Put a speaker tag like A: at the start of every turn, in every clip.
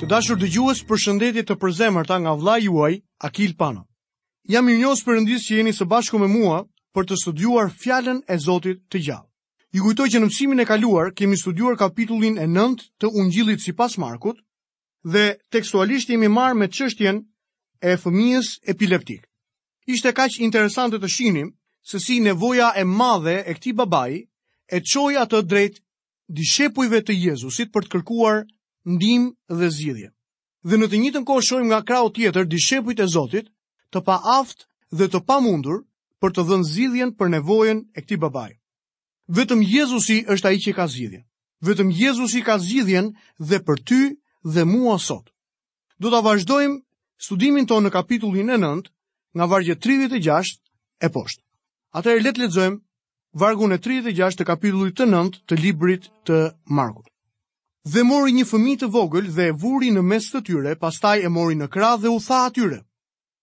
A: Të dashur dëgjues, përshëndetje të përzemërta nga vëllai juaj, Akil Pano. Jam mirënjohës Perëndisë që jeni së bashku me mua për të studuar fjallën e Zotit të gjallë. Ju kujtoj që në mësimin e kaluar kemi studiuar kapitullin e nëntë të ungjillit sipas Markut dhe tekstualisht jemi marrë me çështjen e fëmijës epileptik. Ishte kaq interesante të shihnim se si nevoja e madhe e këtij babai e çoi atë drejt dishepujve të Jezusit për të kërkuar ndihmë dhe zgjidhje. Dhe në të njëjtën kohë shohim nga krahu tjetër dishepujt e Zotit të paaftë dhe të pamundur për të dhënë zgjidhjen për nevojën e këtij babai. Vetëm Jezusi është ai që ka zgjidhjen. Vetëm Jezusi ka zgjidhjen dhe për ty dhe mua sot. Do ta vazhdojmë studimin tonë në kapitullin e nëntë, nga vargu 36 e poshtë. Atëherë le të lexojmë vargun e 36 të kapitullit të nëntë të librit të Markut. Dhe mori një fëmijë të vogël dhe e vuri në mes të tyre, pastaj e mori në krah dhe u tha atyre,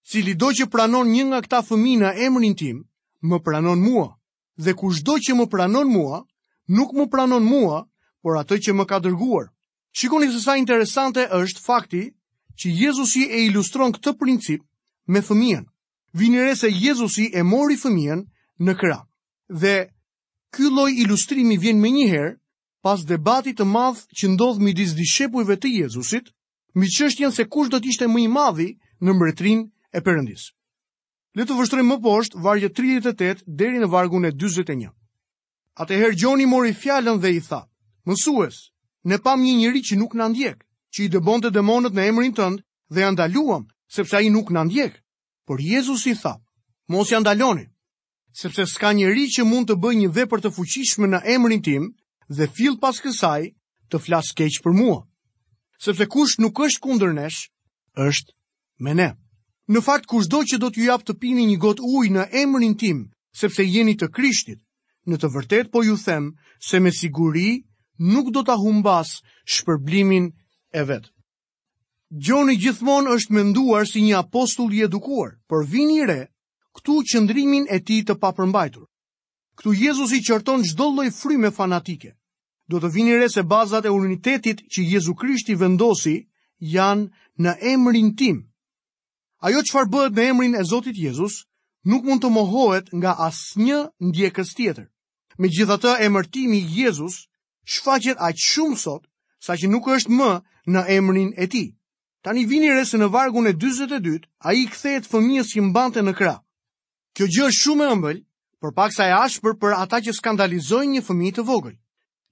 A: cilido që pranon një nga këta fëmijë në emrin tim, më pranon mua, dhe kushdo që më pranon mua, nuk më pranon mua, por atë që më ka dërguar. Shikoni se sa interesante është fakti që Jezusi e ilustron këtë princip me fëmijën. Vini re se Jezusi e mori fëmijën në krah. Dhe ky lloj ilustrimi vjen menjëherë pas debatit të madh që ndodh midis dishepujve të Jezusit, mbi çështjen se kush do të ishte më i madhi në mbretërinë e Perëndisë. Le të vështrojmë më poshtë vargjet 38 deri në vargun e 41. Atëherë Gjoni mori fjalën dhe i tha, Mësues, ne pamë një njeri që nuk na ndjek, që i dëbonte demonët në emrin tënd dhe ia ndaluam, sepse ai nuk na ndjek. Por Jezusi tha, mos ia ndaloni, sepse s'ka njeri që mund të bëjë një vepër të fuqishme në emrin tim dhe fill pas kësaj të flasë keq për mua. Sepse kush nuk është kundër nesh, është me ne. Në fakt, kushdo që do t'ju japë të pini një gotë ujë në emrin tim, sepse jeni të Krishtit, në të vërtetë po ju them se me siguri nuk do ta humbasë shpërblimin e vet. Gjoni gjithmonë është menduar si një apostull i edukuar, por vini re, këtu qëndrimin e tij të papërmbajtur. Këtu Jezusi qorton çdo lloj fryme fanatike. Do të vini re se bazat e unitetit që Jezu Krishti vendosi janë në emrin tim. Ajo çfarë bëhet në emrin e Zotit Jezus nuk mund të mohohet nga asnjë ndjekës tjetër. Megjithatë, emërtimi Jezus shfaqet aq shumë sot saqë nuk është më në emrin e tij. Tani vini re se në vargun e 42 ai i kthehet fëmijës që mbante në krah. Kjo gjë është shumë e ëmbël, por paksa e ashpër për ata që skandalizojnë një fëmijë të vogël.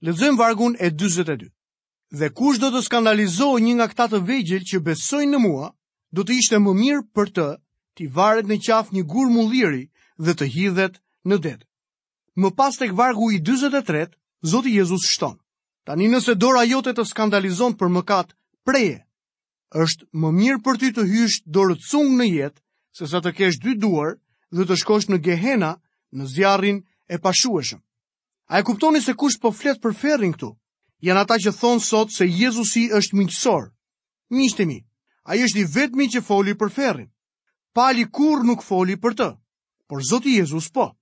A: Lexojmë vargun e 42. Dhe kush do të skandalizojë një nga këta të vegjël që besojnë në mua, do të ishte më mirë për të t'i varet në qafë një gur mulliri dhe të hidhet në det. Më pas tek vargu i 43, Zoti Jezus shton. Tani nëse dora jote të skandalizon për mëkat, preje. është më mirë për ty të hysh dorëcung në jetë, sesa të kesh dy duar dhe të shkosh në gehena në zjarrin e pashueshëm. A e kuptoni se kush po flet për ferrin këtu? Janë ata që thonë sot se Jezusi është miqësor. Miqtë e mi, ai është i vetmi që foli për ferrin. Pali kurrë nuk foli për të, por Zoti Jezus po.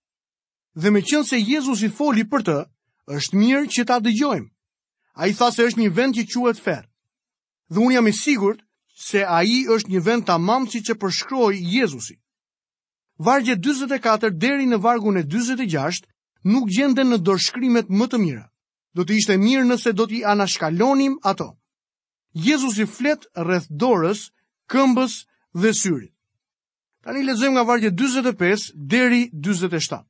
A: Dhe meqenëse Jezusi foli për të, është mirë që ta dëgjojmë. Ai tha se është një vend që quhet ferr. Dhe unë jam i sigurt se ai është një vend tamam siç e përshkroi Jezusi. Vargjet 44 deri në vargun e 46 nuk gjenden në dorëshkrimet më të mira. Do të ishte mirë nëse do t'i anashkalonim ato. Jezusi flet rreth dorës, këmbës dhe syrit. Tani lexojmë nga vargjet 45 deri 47.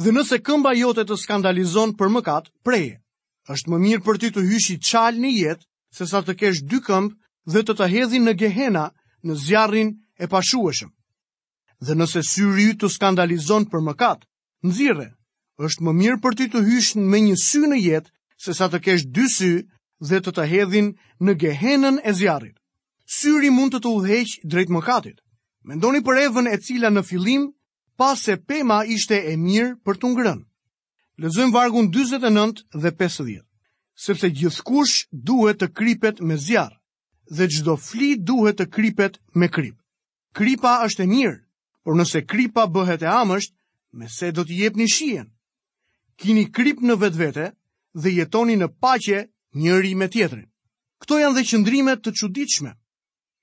A: Dhe nëse këmba jote të skandalizon për mëkat, preje. Është më mirë për ty të hysh i çalë në jetë sesa të kesh dy këmbë dhe të të hedhin në gehena në zjarrin e pashueshëm. Dhe nëse syri yt të skandalizon për mëkat, Nxirre, është më mirë për ty të hysh me një sy në jetë sesa të kesh dy sy dhe të të hedhin në gehenën e zjarrit. Syri mund të të udhëheqë drejt mëkatit. Mendoni për Evën e cila në fillim pa se pema ishte e mirë për t'u ngrënë. Lexojmë vargun 49 dhe 50. Sepse gjithkush duhet të kripet me zjarr dhe çdo fli duhet të kripet me kripë. Kripa është e mirë, por nëse kripa bëhet e amësht, me se do t'i jepni shijen. Kini kripë në vetvete dhe jetoni në paqe njëri me tjetrin. Këto janë dhe qëndrime të çuditshme.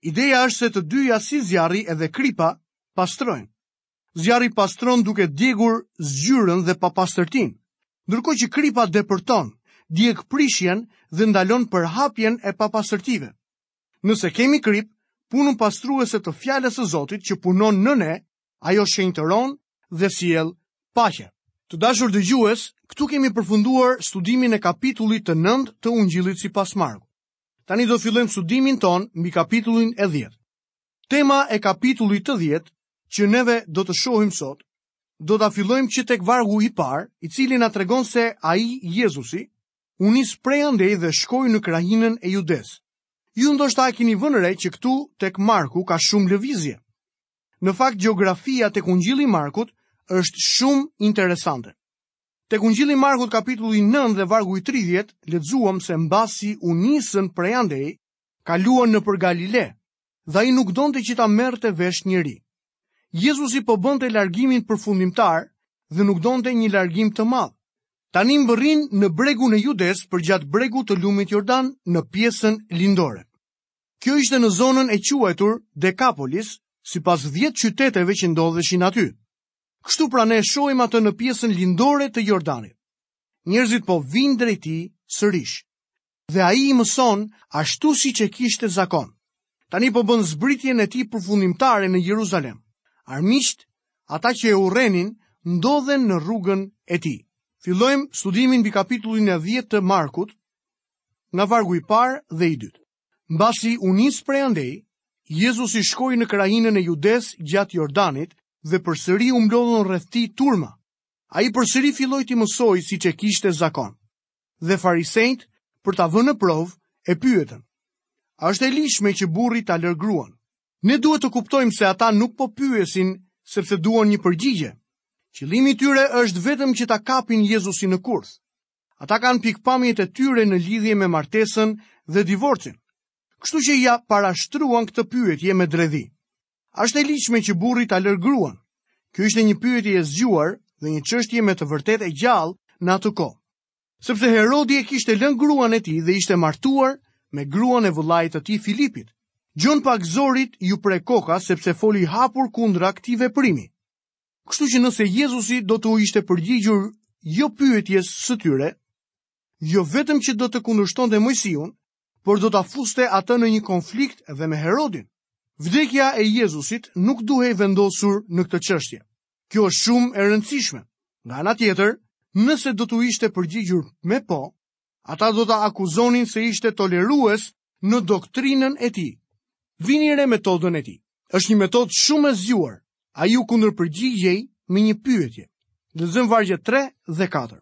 A: Ideja është se të dyja si zjarri edhe kripa pastrojnë. Zjarri pastron duke djegur zgjyrën dhe papastërtinë, ndërkohë që kripa depërton, djeg prishjen dhe ndalon përhapjen e papastërtive. Nëse kemi kripë, punën pastruese të fjalës së Zotit që punon në ne, ajo shenjtëron dhe sjell paqe. Të dashur dëgjues, këtu kemi përfunduar studimin e kapitullit të 9 të Ungjillit sipas Markut. Tani do fillojmë studimin tonë mbi kapitullin e 10. Tema e kapitullit të 10 që neve do të shohim sot, do ta fillojmë që tek vargu i parë, i cili na tregon se ai Jezusi U nis prej andej dhe shkoi në krahinën e Judesë. Ju ndoshta e keni vënë re që këtu tek Marku ka shumë lëvizje. Në fakt gjeografia tek Ungjilli i Markut është shumë interesante. Tek Ungjilli i Markut kapitulli 9 dhe vargu i 30 lexuam se mbasi u nisën prej andej, kaluan nëpër Galile. dhe ai nuk donte që ta merrte vesh njeri. Jezusi po bënte largimin përfundimtar dhe nuk donte një largim të madh. Tani mbërrin në bregun e Judesë përgjatë bregut të lumit Jordan në pjesën lindore. Kjo ishte në zonën e quajtur Dekapolis, sipas 10 qyteteve që ndodheshin aty. Kështu pra ne shohim atë në pjesën lindore të Jordanit. Njerëzit po vijnë drejt tij sërish. dhe ai i mëson ashtu siç e kishte zakon. Tani po bën zbritjen e tij përfundimtare në Jeruzalem. Armiqtë, ata që e urrenin, ndodhen në rrugën e tij. Fillojmë studimin mbi kapitullin e dhjetë të Markut, nga vargu i parë dhe i dytë. Mbasi u nis prej andej, Jezusi shkoi në krahinën e Judesë gjatë Jordanit dhe përsëri u mblodhën rreth tij turma. Ai përsëri filloi t'i mësojë siç e kishte zakon. dhe farisenjtë për ta vënë në provë e pyetën. A është e ligjshme që burri ta lërë gruan? Ne duhet të kuptojmë se ata nuk po pyesin sepse duan një përgjigje. Qëllimi i tyre është vetëm që ta kapin Jezusin në kurth. Ata kanë pikëpamjet e tyre në lidhje me martesën dhe divorcin. Kështu që ia parashtruan këtë pyetje me dredhi. A është e ligjshme që burri ta lërë gruan. Kjo ishte një pyetje e zgjuar dhe një çështje me të vërtetë e gjallë në atë kohë. Sepse Herodi e kishte lënë gruan e tij dhe ishte martuar me gruan e vëllait të tij Filipit. Gjon Pagëzorit iu pre koka sepse foli hapur kundra këtij veprimi. Kështu që nëse Jezusi do t'u ishte përgjigjur jo pyetjes së tyre, jo vetëm që do të kundërshtonte Moisiun, por do ta fuste atë në një konflikt edhe me Herodin. Vdekja e Jezusit nuk duhej vendosur në këtë çështje. Kjo është shumë e rëndësishme. Nga ana tjetër, nëse do t'u ishte përgjigjur me po, ata do ta akuzonin se ishte tolerues në doktrinën e tij. Vini re metodën e tij. Është një metodë shumë e zgjuar. Ai u kundërpërgjigjej me një pyetje. Lexojmë vargjet 3 dhe 4.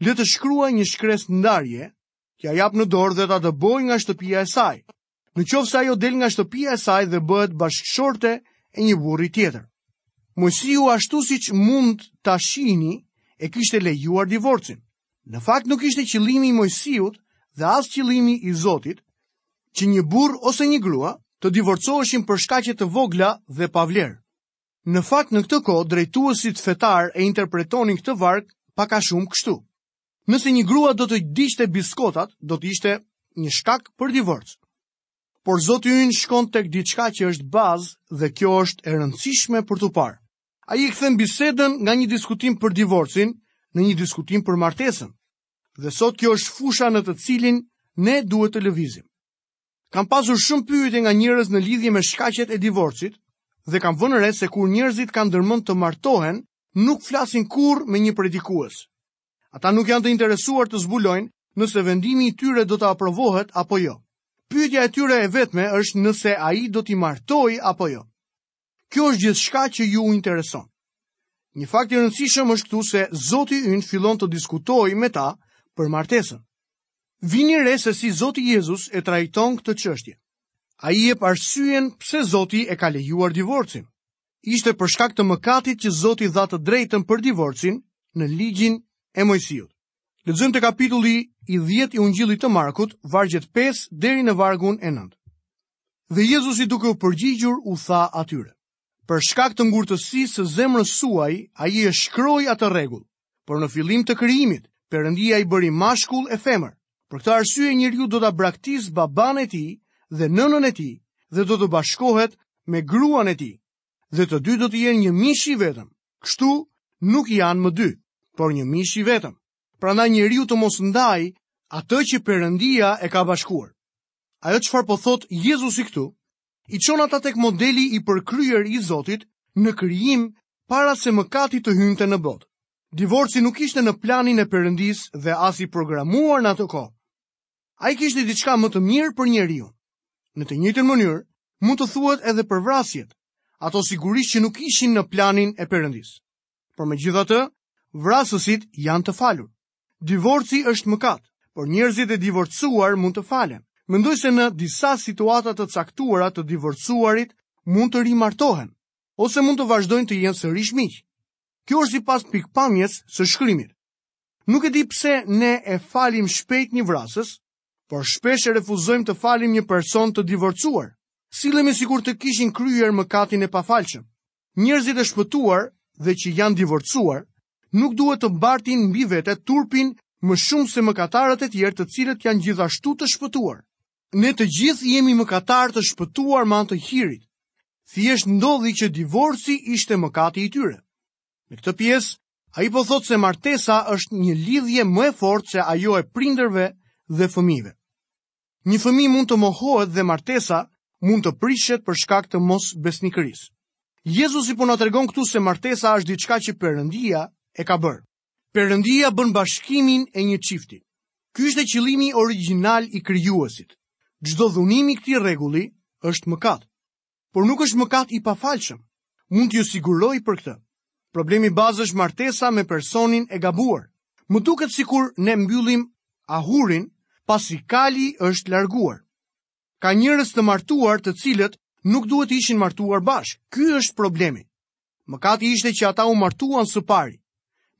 A: le të shkruajë një shkresë ndarje, t'ia japë në dorë dhe ta dëbojë nga shtëpia e saj. Në qoftë se ajo del nga shtëpia e saj dhe bëhet bashkëshorte e një burri tjetër. Moisiu ashtu siç mund ta shihni e kishte lejuar divorcin. Në fakt nuk ishte qëllimi i Moisiut dhe as qëllimi i Zotit që një burrë ose një grua të divorcoheshin për shkaqe të vogla dhe pa vlerë. Në fakt në këtë kohë drejtuesit fetarë e interpretonin këtë varg pak a shumë kështu. Nëse një grua do të digjte biskotat, do të ishte një shkak për divorc. Por Zoti ynë shkon tek diçka që është bazë dhe kjo është e rëndësishme për t'u parë. Ai e kthen bisedën nga një diskutim për divorcin në një diskutim për martesën. Dhe sot kjo është fusha në të cilin ne duhet të lëvizim. Kam pasur shumë pyetje nga njerëz në lidhje me shkaqet e divorcit dhe kam vënë re se kur njerëzit kanë ndër mend të martohen, nuk flasin kurrë me një predikues. Ata nuk janë të interesuar të zbulojnë nëse vendimi i tyre do të aprovohet apo jo. Pyetja e tyre e vetme është nëse ai do t'i martojë apo jo. Kjo është gjithçka që u intereson. Një fakt i rëndësishëm është këtu se Zoti ynë fillon të diskutojë me ta për martesën. Vini re se si Zoti Jezus e trajton këtë çështje. Ai jep arsyen pse Zoti e ka lejuar divorcin. Ishte për shkak të mëkatit që Zoti dha të drejtën për divorcin në ligjin e Moisiut. Lexojmë te kapitulli i 10 i ungjillit të Markut, vargjet 5 deri në vargun e 9. Dhe Jezusi duke u përgjigjur u tha atyre, për shkak të ngurtësisë së zemrës suaj, ai e shkroi atë rregull, por në fillim të krijimit, Perëndia i bëri mashkull e femër, për këtë arsye njeriu do ta braktisë babanë e tij dhe nënën e tij dhe do të bashkohet me gruan e tij, dhe të dy do të jenë një mish i vetëm, kështu nuk janë më dy, por një mish i vetëm, prandaj njeriu të mos ndajë atë që Perëndia e ka bashkuar. Ajo çfarë po thotë Jezusi këtu, i çon ata tek modeli i përkryer i Zotit në krijim para se mëkati të hynte në botë. Divorci nuk ishte në planin e Perëndisë dhe as i programuar në atë kohë. Ai kishte diçka më të mirë për njeriun. Në të njëjtën mënyrë, mund të thuhet edhe për vrasjet. Ato sigurisht që nuk ishin në planin e Perëndisë. Por megjithatë, vrasësit janë të falur. Divorci është mëkat, por njerëzit e divorcuar mund të falen. Mendoj se në disa situata të caktuara të divorcuarit mund të rimartohen ose mund të vazhdojnë të jenë sërish miq. Kjo është sipas pikëpamjes së shkrimit. Nuk e di pse ne e falim shpejt një vrasës, por shpesh e refuzojmë të falim një person të divorcuar. Sillemi sikur të kishin kryer mëkatin e pafalshëm. Njerëzit e shpëtuar dhe që janë divorcuar nuk duhet të mbartin mbi vete turpin më shumë se mëkatarët e tjerë të cilët janë gjithashtu të shpëtuar. Ne të gjithë jemi mëkatarë të shpëtuar me anë të hirit. Thjesht ndodhi që divorci ishte mëkati i tyre. Në këtë pjesë, ai po thotë se martesa është një lidhje më e fortë se ajo e prindërve dhe fëmijëve. Një fëmijë mund të mohohet dhe martesa mund të prishet për shkak të mosbesnikërisë. Jezusi po na tregon këtu se martesa është diçka që Perëndia e ka bërë. Perëndia bën bashkimin e një çifti. Ky ishte qëllimi origjinal i krijuesit. Çdo dhunim i këtij rregulli është mëkat. por nuk është mëkat i pafalshëm. Mund t'ju siguroj për këtë. Problemi bazë është martesa me personin e gabuar. Më duket sikur ne mbyllim ahurin pasi kali është larguar. Ka njerëz të martuar të cilët nuk duhet të ishin martuar bashkë. Ky është problemi. Mëkati ishte që ata u martuan së pari.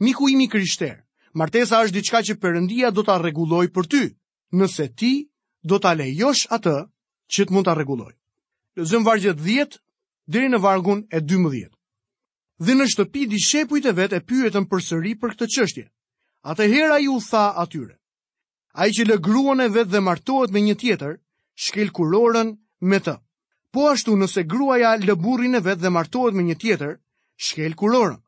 A: Miku im i krishterë, martesa është diçka që Perëndia do ta rregullojë për ty. nëse ti do ta lejosh atë që të mund ta rregullojë. Lexojmë vargjet 10 deri në vargun e 12. Dhe në shtëpi dishepujt e vet e pyetën përsëri për këtë çështje. Atëherë ai u tha atyre: Ai që lë gruan e vet dhe martohet me një tjetër, shkel kurorën me të. Po ashtu nëse gruaja lë burrin e vet dhe martohet me një tjetër, shkel kurorën.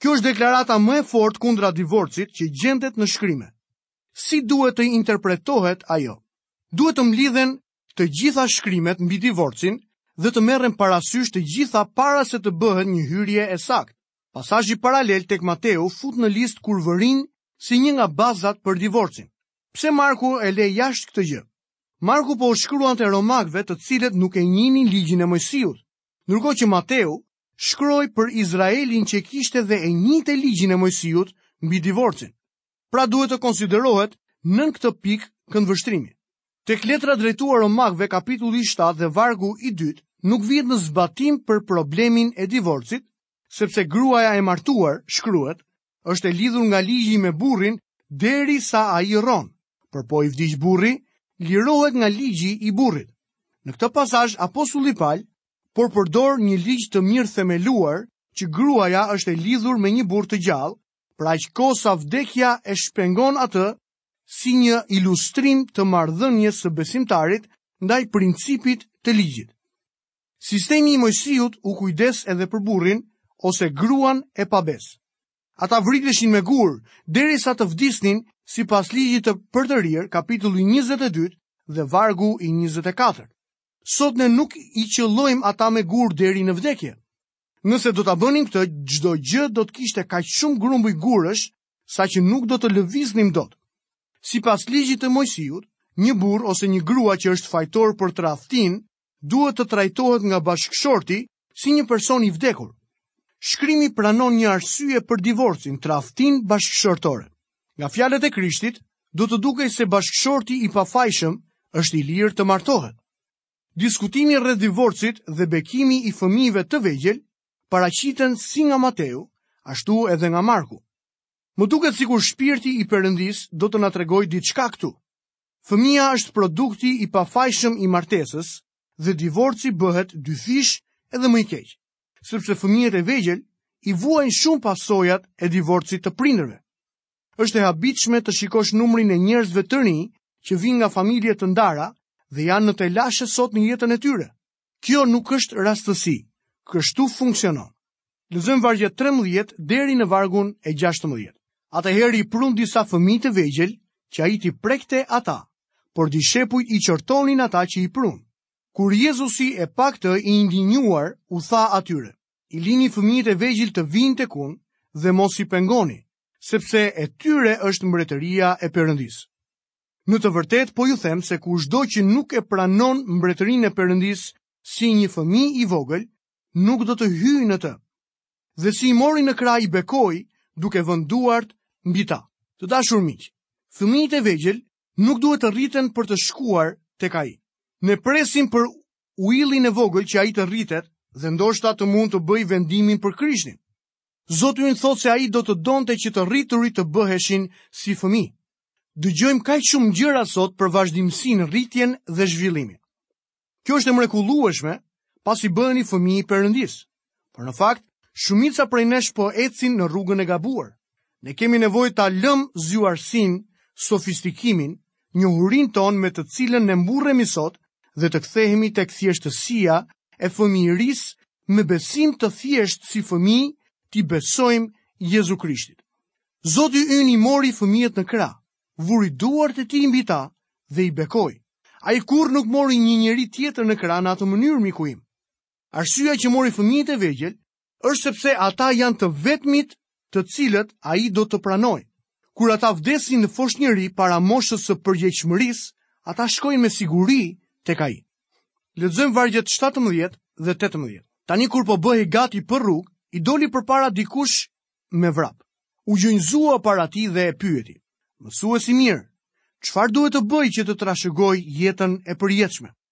A: Kjo është deklarata më e fortë kundra divorcit që gjendet në shkrime. Si duhet të interpretohet ajo? Duhet të mblidhen të gjitha shkrimet mbi divorcin dhe të merren parasysh të gjitha para se të bëhet një hyrje e saktë. Pasazhi paralel tek Mateu fut në listë kurvërinë si një nga bazat për divorcin. Pse Marku e le jashtë këtë gjë? Marku po u shkruante romakëve të cilët nuk e njihnin ligjin e Moisiut, ndërkohë që Mateu shkroi për Izraelin që e kishte dhe e njihte ligjin e Moisiut mbi divorcin. Pra duhet të konsiderohet nën këtë pikë këndvështrimi. Tek letra drejtuar romakëve kapitulli 7 dhe vargu i dytë nuk vihet në zbatim për problemin e divorcit, sepse gruaja e martuar, shkruhet, është e lidhur nga ligji me burrin derisa ai rron, por po i vdiq burri, lirohet nga ligji i burrit. Në këtë pasazh, apostulli Pal, po përdor një ligj të mirëthemeluar që gruaja është e lidhur me një burrë të gjallë, për aq kohë sa vdekja e shpengon atë si një ilustrim të marrëdhënies së besimtarit ndaj principit të ligjit. Sistemi i Moisiut u kujdes edhe për burrin ose gruan e pabesë. Ata vriteshin me gurë, derisa të vdisnin sipas Ligjit të Përtërirë, kapitulli 22 dhe vargu i 24. Sot ne nuk i qëllojmë ata me gurë deri në vdekje. Nëse do ta bënim këtë, çdo gjë do të kishte kaq shumë grumbuj gurësh saqë nuk do të lëviznim dot. Sipas ligjit të Moisiut, një burrë ose një grua që është fajtor për tradhtinë duhet të trajtohet nga bashkëshorti si një person i vdekur. Shkrimi pranon një arsye për divorcin, tradhtinë bashkëshortore. Nga fjalët e Krishtit, do të dukej se bashkëshorti i pafajshëm është i lirë të martohet. Diskutimi rreth divorcit dhe bekimi i fëmijëve të vegjël paraqiten si nga Mateu, ashtu edhe nga Marku. Më duket sikur shpirti i Perëndisë do të na tregojë diçka këtu. Fëmija është produkti i pafajshëm i martesës dhe divorci bëhet dyfish edhe më i keq, sepse fëmijët e vegjël i vuajnë shumë pasojat e divorcit të prindërve. Është e habitshme të shikosh numrin e njerëzve të rinj që vijnë nga familje të ndara dhe janë në telashe sot në jetën e tyre. Kjo nuk është rastësi. Kështu funksionon. Lexojmë vargjet 13 deri në vargun e 16. Atëherë i prunë disa fëmijë të vegjël që ai t'i prekte ata, por dishepujt i qortonin ata që i prunë. Kur Jezusi e pa këtë i indinjuar, u tha atyre: i lini fëmijët e vegjël të vijnë tek unë dhe mos i pengoni, sepse e tyre është mbretëria e Perëndisë. Në të vërtetë, po ju them se kushdo që nuk e pranon mbretërinë e Perëndisë si një fëmijë i vogël, nuk do të hyjë në të. Dhe si i mori në krah i bekoi, duke vënë duart mbi ta. Të dashur miq, fëmijët e vegjël nuk duhet të rriten për të shkuar tek ai. Ne presim për Uillin e vogël që ai të rritet dhe ndoshta të mund të bëjë vendimin për Krishtin. Zoti ynë thotë se ai do të donte që të rriturit të bëheshin si fëmijë. Dëgjojmë kaq shumë gjëra sot për vazhdimësinë, rritjen dhe zhvillimin. Kjo është e mrekullueshme, pasi bëheni fëmijë i Perëndisë. Por në fakt, shumica prej nesh po ecin në rrugën e gabuar. Ne kemi nevojë ta lëmë zgjuarsinë, sofistikimin, njohurinë tonë me të cilën ne mburremi sot dhe të kthehemi tek thjeshtësia e fëmijërisë me besim të thjeshtë si fëmijë t'i besojmë Jezu Krishtit. Zoti ynë i mori fëmijët në krah, vuri duart e tij mbi ta dhe i bekoi. Ai kurrë nuk mori një njeri tjetër në krah në atë mënyrë miku im. Arsyeja që mori fëmijët e vegjël është sepse ata janë të vetmit të cilët ai do të pranojë. Kur ata vdesin në foshnjëri para moshës së përgjegjshmërisë, ata shkojnë me siguri tek ai. Lexojmë vargjet 17 dhe 18. Tani kur po bëhej gati për rrugë, i doli përpara dikush me vrap. U gjunjëzua para tij dhe e pyeti. Mësues i mirë, çfarë duhet të bëj që të trashëgoj jetën e përjetshme?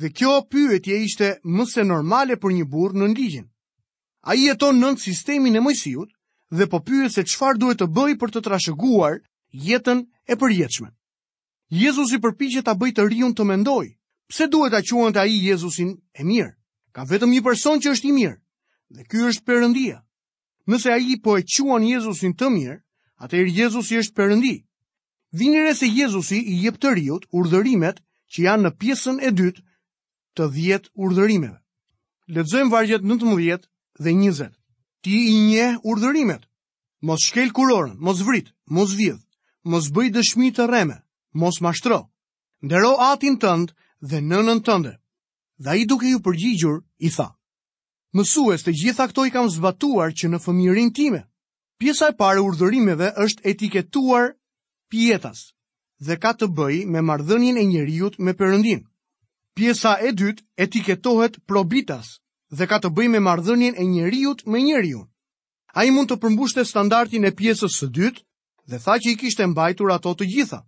A: Dhe kjo pyetje ishte më se normale për një burrë nën ligjin. Ai jeton nën sistemin e Moisiut dhe po pyet se çfarë duhet të bëjë për të trashëguar jetën e përjetshme. Jezusi përpiqet ta bëjë të riun të mendojë. Pse duhet ta quante ai Jezusin e mirë? Ka vetëm një person që është i mirë, dhe ky është Perëndia. Nëse ai po e quan Jezusin të mirë, atëherë Jezusi është Perëndi. Vini re se Jezusi i jep të riut urdhërimet që janë në pjesën e dytë të dhjetë urdhërimeve. Lexojmë vargjet 19 dhe 20. Ti i njeh urdhërimet. Mos shkel kurorën, mos vrit, mos vidh, mos bëj dëshmi të rreme, mos mashtro. Ndero atin tënd dhe nënën tënde. Dhe ai duke iu përgjigjur, i tha. Mësues, të gjitha këto i kam zbatuar që në fëmijërinë time. Pjesa e parë e urdhërimeve është etiketuar pietas dhe ka të bëjë me marrëdhënien e njeriut me Perëndinë. Pjesa e dytë etiketohet probitas dhe ka të bëjë me marrëdhënien e njeriut me njeriun. Ai mund të përmbushte standardin e pjesës së dytë dhe tha që i kishte mbajtur ato të gjitha.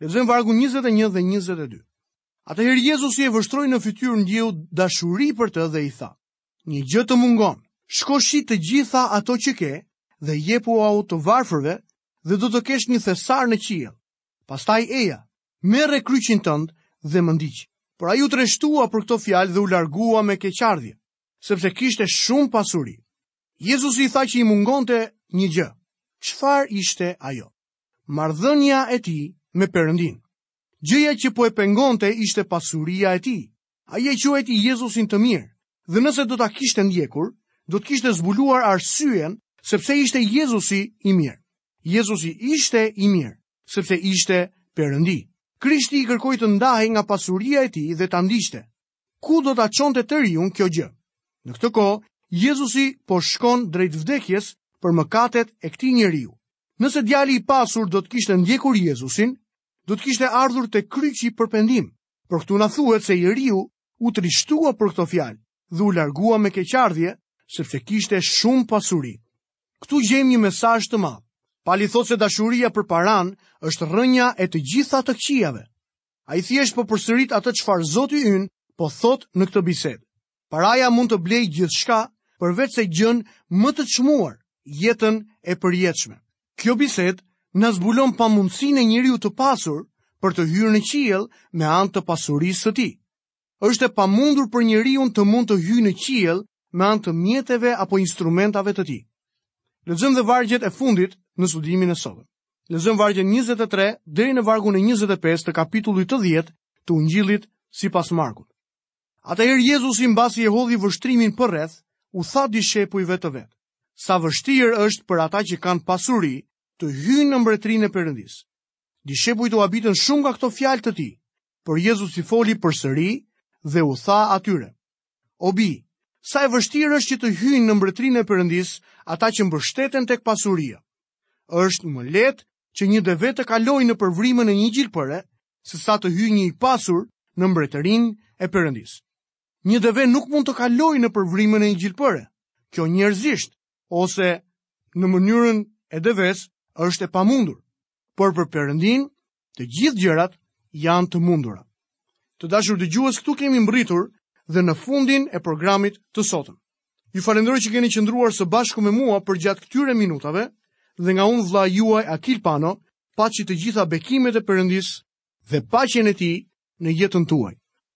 A: Lexojmë vargun 21 dhe 22. Atëherë Jezusi e vështroi në fytyrë ndjeu dashuri për të dhe i tha: "Një gjë të mungon. Shko shit të gjitha ato që ke dhe jepua të varfërve dhe do të kesh një thesar në qiell. Pastaj eja, merre kryqin tënd dhe më ndiq." Por ai u trishtua për këto fjalë dhe u largua me keqardhje, sepse kishte shumë pasuri. Jezusi i tha që i mungonte një gjë. Çfarë ishte ajo? Marrëdhënia e tij me Perëndinë. Gjëja që po e pengonte ishte pasuria e tij. Ai e quajti Jezusin të mirë, dhe nëse do ta kishte ndjekur, do të kishte zbuluar arsyen se pse ishte Jezusi i mirë. Jezusi ishte i mirë, sepse ishte Perëndi. Krishti i kërkoi të ndahej nga pasuria e tij dhe ta ndiqte. Ku do ta çonte të riun kjo gjë? Në këtë kohë, Jezusi po shkon drejt vdekjes për mëkatet e këtij njeriu. Nëse djali i pasur do të kishte ndjekur Jezusin, do të kishte ardhur te kryqi për pendim. Por këtu na thuhet se i riu u trishtua për këto fjalë dhe u largua me keqardhje, sepse kishte shumë pasuri. Këtu gjejmë një mesazh të madh. Pali thotë se dashuria për paranë është rrënja e të gjitha të këqijave. Ai thjesht po përsërit atë çfarë Zoti ynë po thotë në këtë bisedë. Paraja mund të blejë gjithçka përveçse gjënë më të çmuar, jetën e përjetshme. Kjo bisedë na zbulon pamundësinë e njeriut të pasur për të hyrë në qiell me anë të pasurisë së tij. Është e pamundur për njeriun të mund të hyjë në qiell me anë të mjeteve apo instrumentave të tij. Lexojmë dhe vargjet e fundit në studimin e sotëm. Lexojmë vargjet 23 deri në vargun e 25 të kapitullit të 10 të Ungjillit sipas Markut. Atëherë Jezusi mbasi e hodhi vështrimin përreth, u tha dishepujve të vet: Sa vështirë është për ata që kanë pasuri të hyjnë në mbretërinë e Perëndisë. Dishepujt u habitën shumë nga këto fjalë të tij, por Jezus i foli përsëri dhe u tha atyre: O bij, sa e vështirë është që të hyjnë në mbretërinë e Perëndisë ata që mbështeten tek pasuria. Është më lehtë që një deve të kalojë nëpër vrimën e një gjilpëre, sesa të hyjë një i pasur në mbretërinë e Perëndisë. Një deve nuk mund të kalojë nëpër vrimën e një gjilpëre, kjo njerëzisht, ose në mënyrën e devesë është e pamundur, por për Perëndinë të gjithë gjërat janë të mundura. Të dashur dëgjues këtu kemi mbërritur dhe në fundin e programit të sotëm. Ju falënderoj që keni qëndruar së bashku me mua përgjatë këtyre minutave dhe nga unë vëllai juaj Akil Pano, paçi të gjitha bekimet e Perëndisë dhe paqen e tij në jetën tuaj.